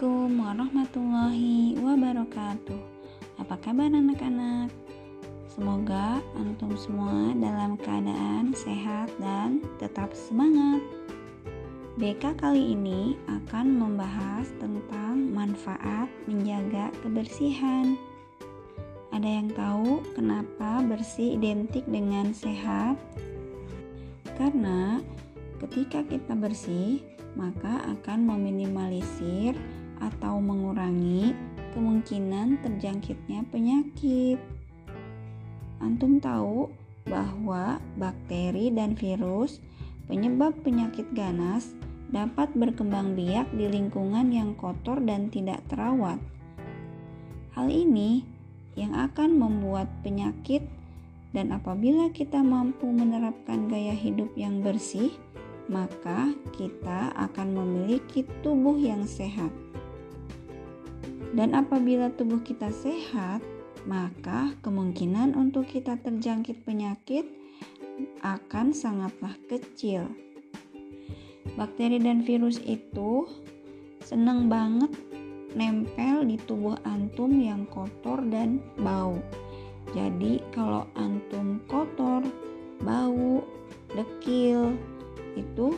Assalamualaikum warahmatullahi wabarakatuh. Apa kabar anak-anak? Semoga antum semua dalam keadaan sehat dan tetap semangat. BK kali ini akan membahas tentang manfaat menjaga kebersihan. Ada yang tahu kenapa bersih identik dengan sehat? Karena ketika kita bersih, maka akan meminimalisir atau mengurangi kemungkinan terjangkitnya penyakit. Antum tahu bahwa bakteri dan virus penyebab penyakit ganas dapat berkembang biak di lingkungan yang kotor dan tidak terawat. Hal ini yang akan membuat penyakit dan apabila kita mampu menerapkan gaya hidup yang bersih, maka kita akan memiliki tubuh yang sehat. Dan apabila tubuh kita sehat, maka kemungkinan untuk kita terjangkit penyakit akan sangatlah kecil. Bakteri dan virus itu senang banget nempel di tubuh antum yang kotor dan bau. Jadi, kalau antum kotor, bau, dekil, itu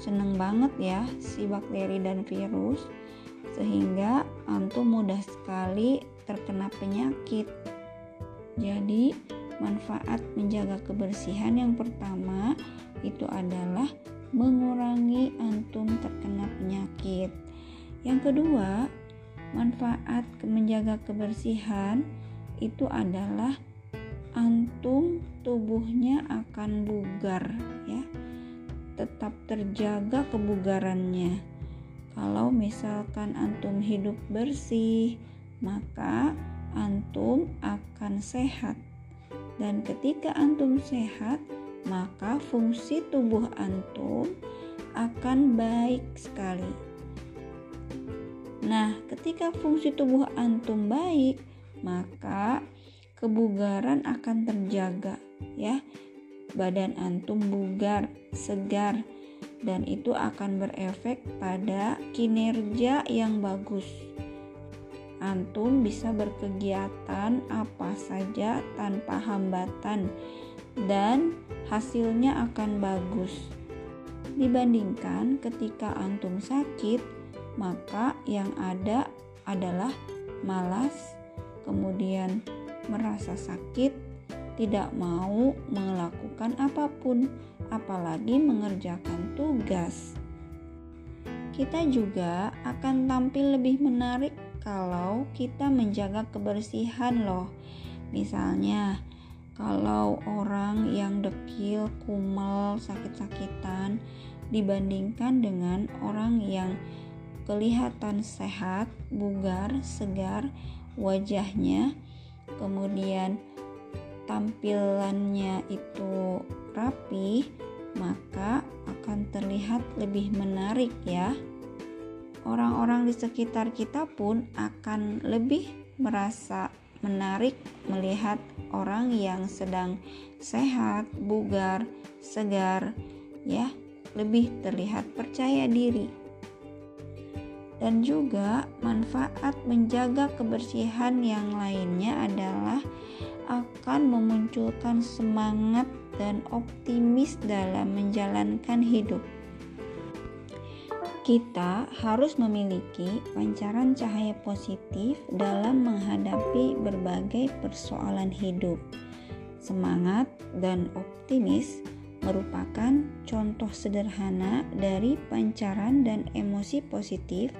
seneng banget ya si bakteri dan virus sehingga antum mudah sekali terkena penyakit. Jadi, manfaat menjaga kebersihan yang pertama itu adalah mengurangi antum terkena penyakit. Yang kedua, manfaat menjaga kebersihan itu adalah antum tubuhnya akan bugar ya tetap terjaga kebugarannya. Kalau misalkan antum hidup bersih, maka antum akan sehat. Dan ketika antum sehat, maka fungsi tubuh antum akan baik sekali. Nah, ketika fungsi tubuh antum baik, maka kebugaran akan terjaga ya badan antum bugar, segar, dan itu akan berefek pada kinerja yang bagus. Antum bisa berkegiatan apa saja tanpa hambatan, dan hasilnya akan bagus. Dibandingkan ketika antum sakit, maka yang ada adalah malas, kemudian merasa sakit, tidak mau melakukan apa pun, apalagi mengerjakan tugas. Kita juga akan tampil lebih menarik kalau kita menjaga kebersihan, loh. Misalnya, kalau orang yang dekil, kumal, sakit-sakitan dibandingkan dengan orang yang kelihatan sehat, bugar, segar, wajahnya, kemudian tampilannya itu rapi, maka akan terlihat lebih menarik ya. Orang-orang di sekitar kita pun akan lebih merasa menarik melihat orang yang sedang sehat, bugar, segar, ya, lebih terlihat percaya diri. Dan juga manfaat menjaga kebersihan yang lainnya adalah akan memunculkan semangat dan optimis dalam menjalankan hidup. Kita harus memiliki pancaran cahaya positif dalam menghadapi berbagai persoalan hidup. Semangat dan optimis merupakan contoh sederhana dari pancaran dan emosi positif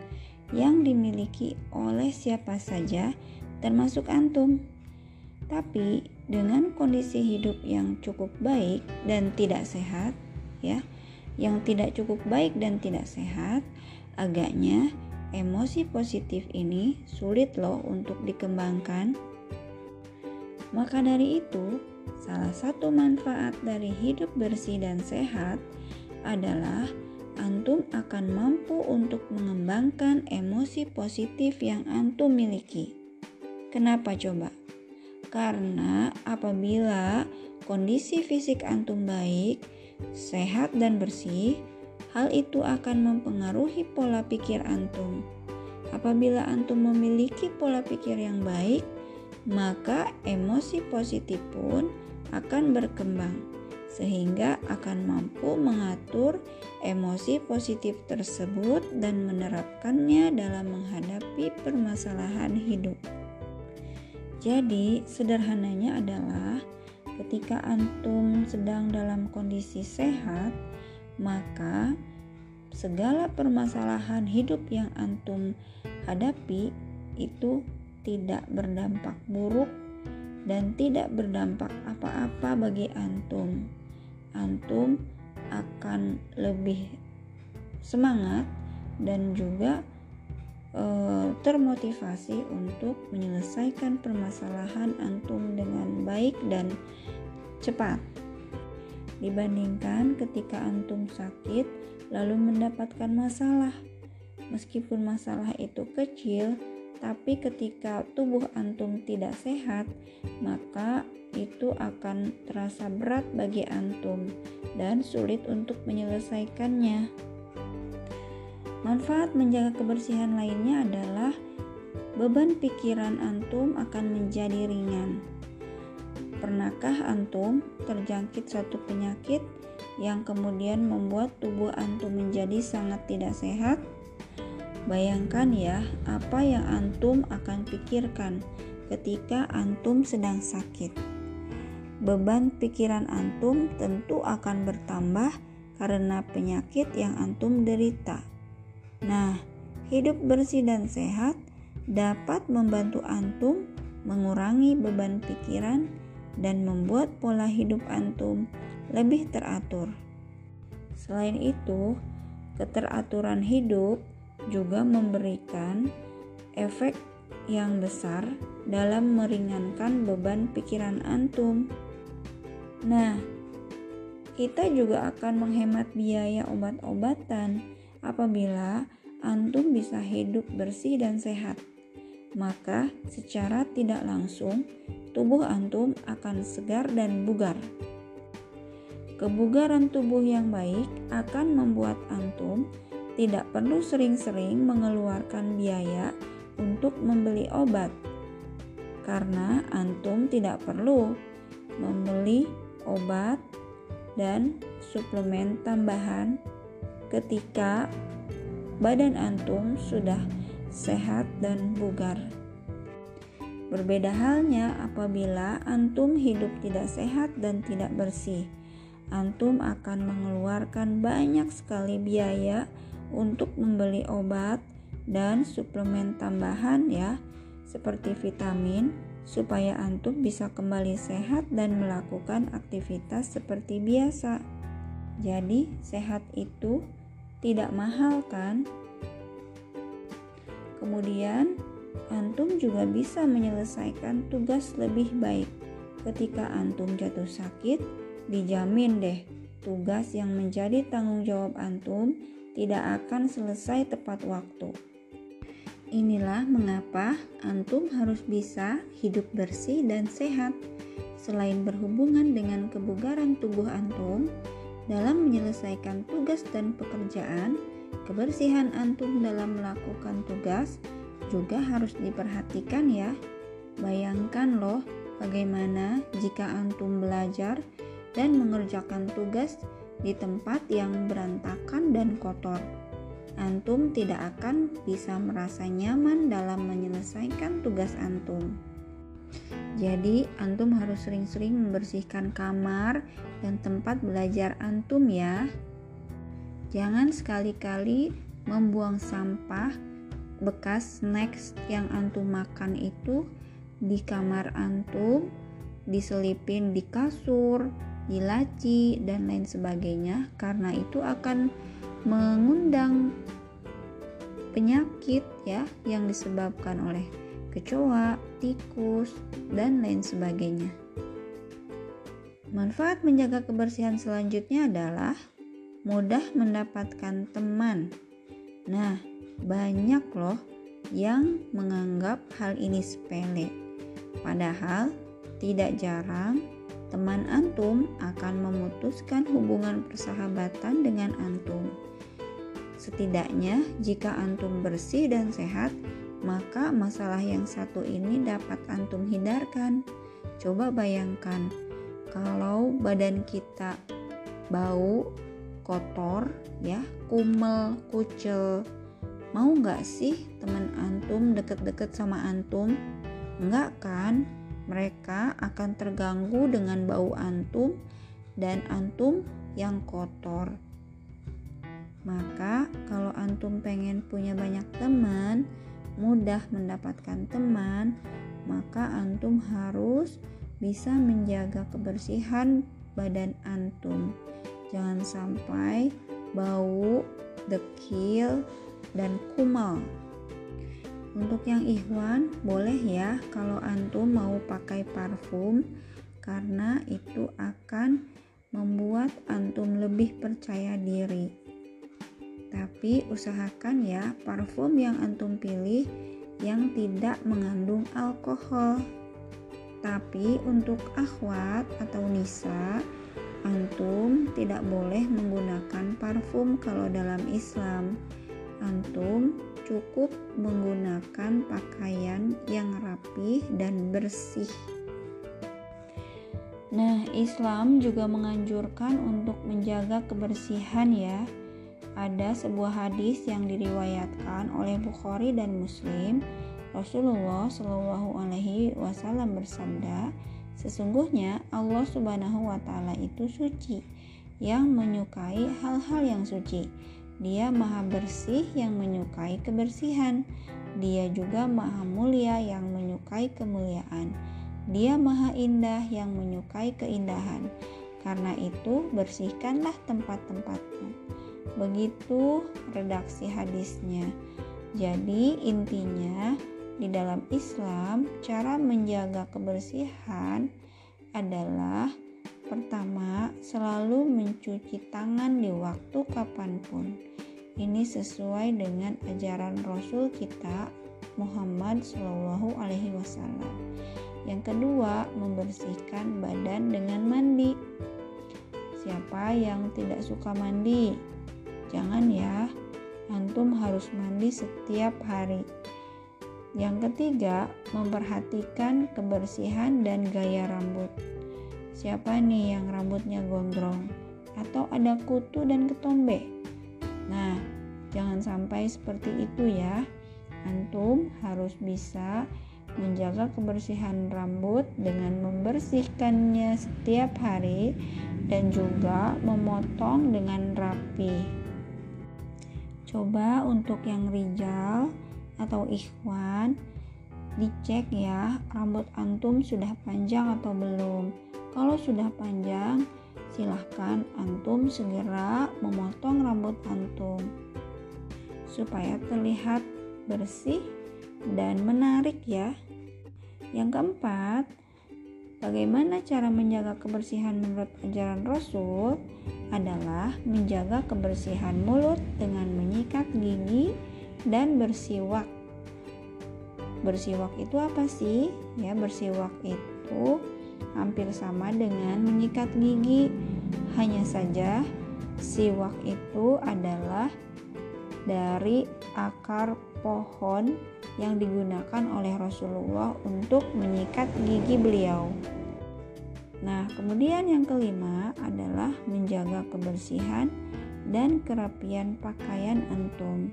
yang dimiliki oleh siapa saja, termasuk antum. Tapi dengan kondisi hidup yang cukup baik dan tidak sehat, ya, yang tidak cukup baik dan tidak sehat, agaknya emosi positif ini sulit loh untuk dikembangkan. Maka dari itu, salah satu manfaat dari hidup bersih dan sehat adalah antum akan mampu untuk mengembangkan emosi positif yang antum miliki. Kenapa coba? Karena apabila kondisi fisik antum baik, sehat dan bersih, hal itu akan mempengaruhi pola pikir antum. Apabila antum memiliki pola pikir yang baik, maka emosi positif pun akan berkembang sehingga akan mampu mengatur emosi positif tersebut dan menerapkannya dalam menghadapi permasalahan hidup. Jadi, sederhananya adalah ketika antum sedang dalam kondisi sehat, maka segala permasalahan hidup yang antum hadapi itu tidak berdampak buruk dan tidak berdampak apa-apa bagi antum. Antum akan lebih semangat dan juga e, termotivasi untuk menyelesaikan permasalahan antum dengan baik dan cepat. Dibandingkan ketika antum sakit lalu mendapatkan masalah. Meskipun masalah itu kecil, tapi ketika tubuh antum tidak sehat, maka itu akan terasa berat bagi antum dan sulit untuk menyelesaikannya. Manfaat menjaga kebersihan lainnya adalah beban pikiran antum akan menjadi ringan. Pernahkah antum terjangkit satu penyakit yang kemudian membuat tubuh antum menjadi sangat tidak sehat? Bayangkan ya, apa yang antum akan pikirkan ketika antum sedang sakit. Beban pikiran antum tentu akan bertambah karena penyakit yang antum derita. Nah, hidup bersih dan sehat dapat membantu antum mengurangi beban pikiran dan membuat pola hidup antum lebih teratur. Selain itu, keteraturan hidup juga memberikan efek yang besar dalam meringankan beban pikiran antum. Nah, kita juga akan menghemat biaya obat-obatan Apabila antum bisa hidup bersih dan sehat, maka secara tidak langsung tubuh antum akan segar dan bugar. Kebugaran tubuh yang baik akan membuat antum tidak perlu sering-sering mengeluarkan biaya untuk membeli obat, karena antum tidak perlu membeli obat dan suplemen tambahan ketika badan antum sudah sehat dan bugar. Berbeda halnya apabila antum hidup tidak sehat dan tidak bersih. Antum akan mengeluarkan banyak sekali biaya untuk membeli obat dan suplemen tambahan ya, seperti vitamin supaya antum bisa kembali sehat dan melakukan aktivitas seperti biasa. Jadi, sehat itu tidak mahal kan? Kemudian, antum juga bisa menyelesaikan tugas lebih baik. Ketika antum jatuh sakit, dijamin deh tugas yang menjadi tanggung jawab antum tidak akan selesai tepat waktu. Inilah mengapa antum harus bisa hidup bersih dan sehat. Selain berhubungan dengan kebugaran tubuh antum, dalam menyelesaikan tugas dan pekerjaan, kebersihan antum dalam melakukan tugas juga harus diperhatikan ya. Bayangkan loh bagaimana jika antum belajar dan mengerjakan tugas di tempat yang berantakan dan kotor. Antum tidak akan bisa merasa nyaman dalam menyelesaikan tugas antum. Jadi, antum harus sering-sering membersihkan kamar dan tempat belajar antum ya. Jangan sekali-kali membuang sampah bekas snacks yang antum makan itu di kamar antum, diselipin di kasur, di laci dan lain sebagainya karena itu akan mengundang penyakit ya yang disebabkan oleh kecoa, tikus, dan lain sebagainya. Manfaat menjaga kebersihan selanjutnya adalah mudah mendapatkan teman. Nah, banyak loh yang menganggap hal ini sepele. Padahal tidak jarang teman antum akan memutuskan hubungan persahabatan dengan antum. Setidaknya, jika antum bersih dan sehat, maka masalah yang satu ini dapat antum hindarkan. Coba bayangkan, kalau badan kita bau, kotor, ya, kumel, kucel, mau nggak sih teman antum deket-deket sama antum? Enggak kan? Mereka akan terganggu dengan bau antum dan antum yang kotor. Maka kalau antum pengen punya banyak teman, mudah mendapatkan teman, maka antum harus bisa menjaga kebersihan badan antum. Jangan sampai bau, dekil, dan kumal. Untuk yang ikhwan, boleh ya kalau antum mau pakai parfum karena itu akan membuat antum lebih percaya diri. Tapi usahakan ya parfum yang antum pilih yang tidak mengandung alkohol. Tapi untuk akhwat atau nisa, antum tidak boleh menggunakan parfum kalau dalam Islam. Antum cukup menggunakan pakaian yang rapi dan bersih. Nah, Islam juga menganjurkan untuk menjaga kebersihan ya ada sebuah hadis yang diriwayatkan oleh Bukhari dan Muslim. Rasulullah Shallallahu Alaihi Wasallam bersabda, sesungguhnya Allah Subhanahu Wa Taala itu suci, yang menyukai hal-hal yang suci. Dia maha bersih yang menyukai kebersihan. Dia juga maha mulia yang menyukai kemuliaan. Dia maha indah yang menyukai keindahan. Karena itu, bersihkanlah tempat-tempatmu Begitu redaksi hadisnya. Jadi intinya di dalam Islam cara menjaga kebersihan adalah pertama selalu mencuci tangan di waktu kapan pun. Ini sesuai dengan ajaran Rasul kita Muhammad Wasallam. Yang kedua, membersihkan badan dengan mandi. Siapa yang tidak suka mandi? Jangan ya, antum harus mandi setiap hari. Yang ketiga, memperhatikan kebersihan dan gaya rambut. Siapa nih yang rambutnya gondrong atau ada kutu dan ketombe? Nah, jangan sampai seperti itu ya. Antum harus bisa menjaga kebersihan rambut dengan membersihkannya setiap hari dan juga memotong dengan rapi. Coba untuk yang rijal atau ikhwan dicek ya rambut antum sudah panjang atau belum. Kalau sudah panjang, silahkan antum segera memotong rambut antum supaya terlihat bersih dan menarik ya. Yang keempat, bagaimana cara menjaga kebersihan menurut ajaran Rasul? adalah menjaga kebersihan mulut dengan menyikat gigi dan bersiwak. Bersiwak itu apa sih? Ya, bersiwak itu hampir sama dengan menyikat gigi. Hanya saja siwak itu adalah dari akar pohon yang digunakan oleh Rasulullah untuk menyikat gigi beliau. Nah, kemudian yang kelima adalah menjaga kebersihan dan kerapian pakaian antum.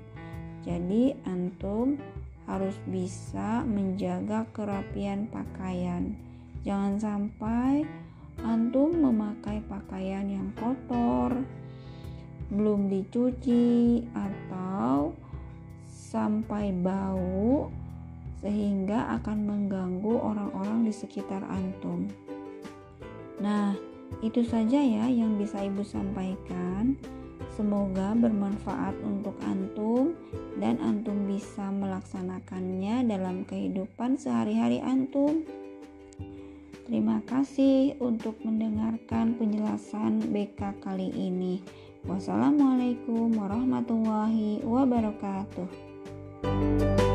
Jadi, antum harus bisa menjaga kerapian pakaian. Jangan sampai antum memakai pakaian yang kotor, belum dicuci, atau sampai bau, sehingga akan mengganggu orang-orang di sekitar antum. Nah, itu saja ya yang bisa Ibu sampaikan. Semoga bermanfaat untuk antum dan antum bisa melaksanakannya dalam kehidupan sehari-hari antum. Terima kasih untuk mendengarkan penjelasan BK kali ini. Wassalamualaikum warahmatullahi wabarakatuh. you